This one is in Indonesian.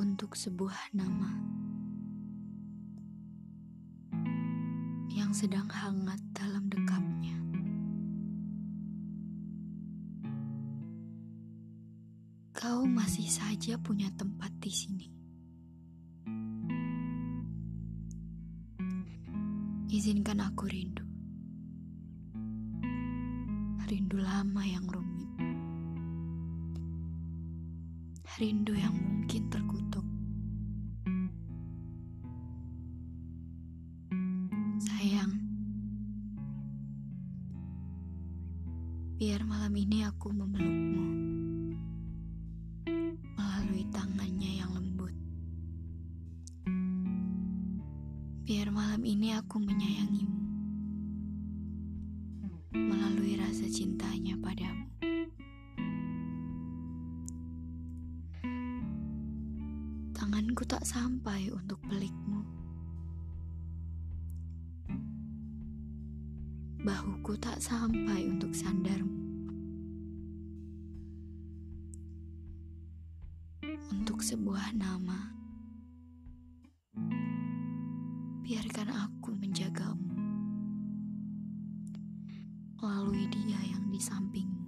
untuk sebuah nama yang sedang hangat dalam dekapnya. Kau masih saja punya tempat di sini. Izinkan aku rindu. Rindu lama yang rumit. Rindu yang mungkin Sayang, biar malam ini aku memelukmu melalui tangannya yang lembut. Biar malam ini aku menyayangimu melalui rasa cintanya padamu. Tanganku tak sampai untuk pelikmu. Bahuku tak sampai untuk sandarmu. Untuk sebuah nama, biarkan aku menjagamu melalui dia yang di sampingmu.